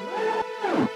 Woo!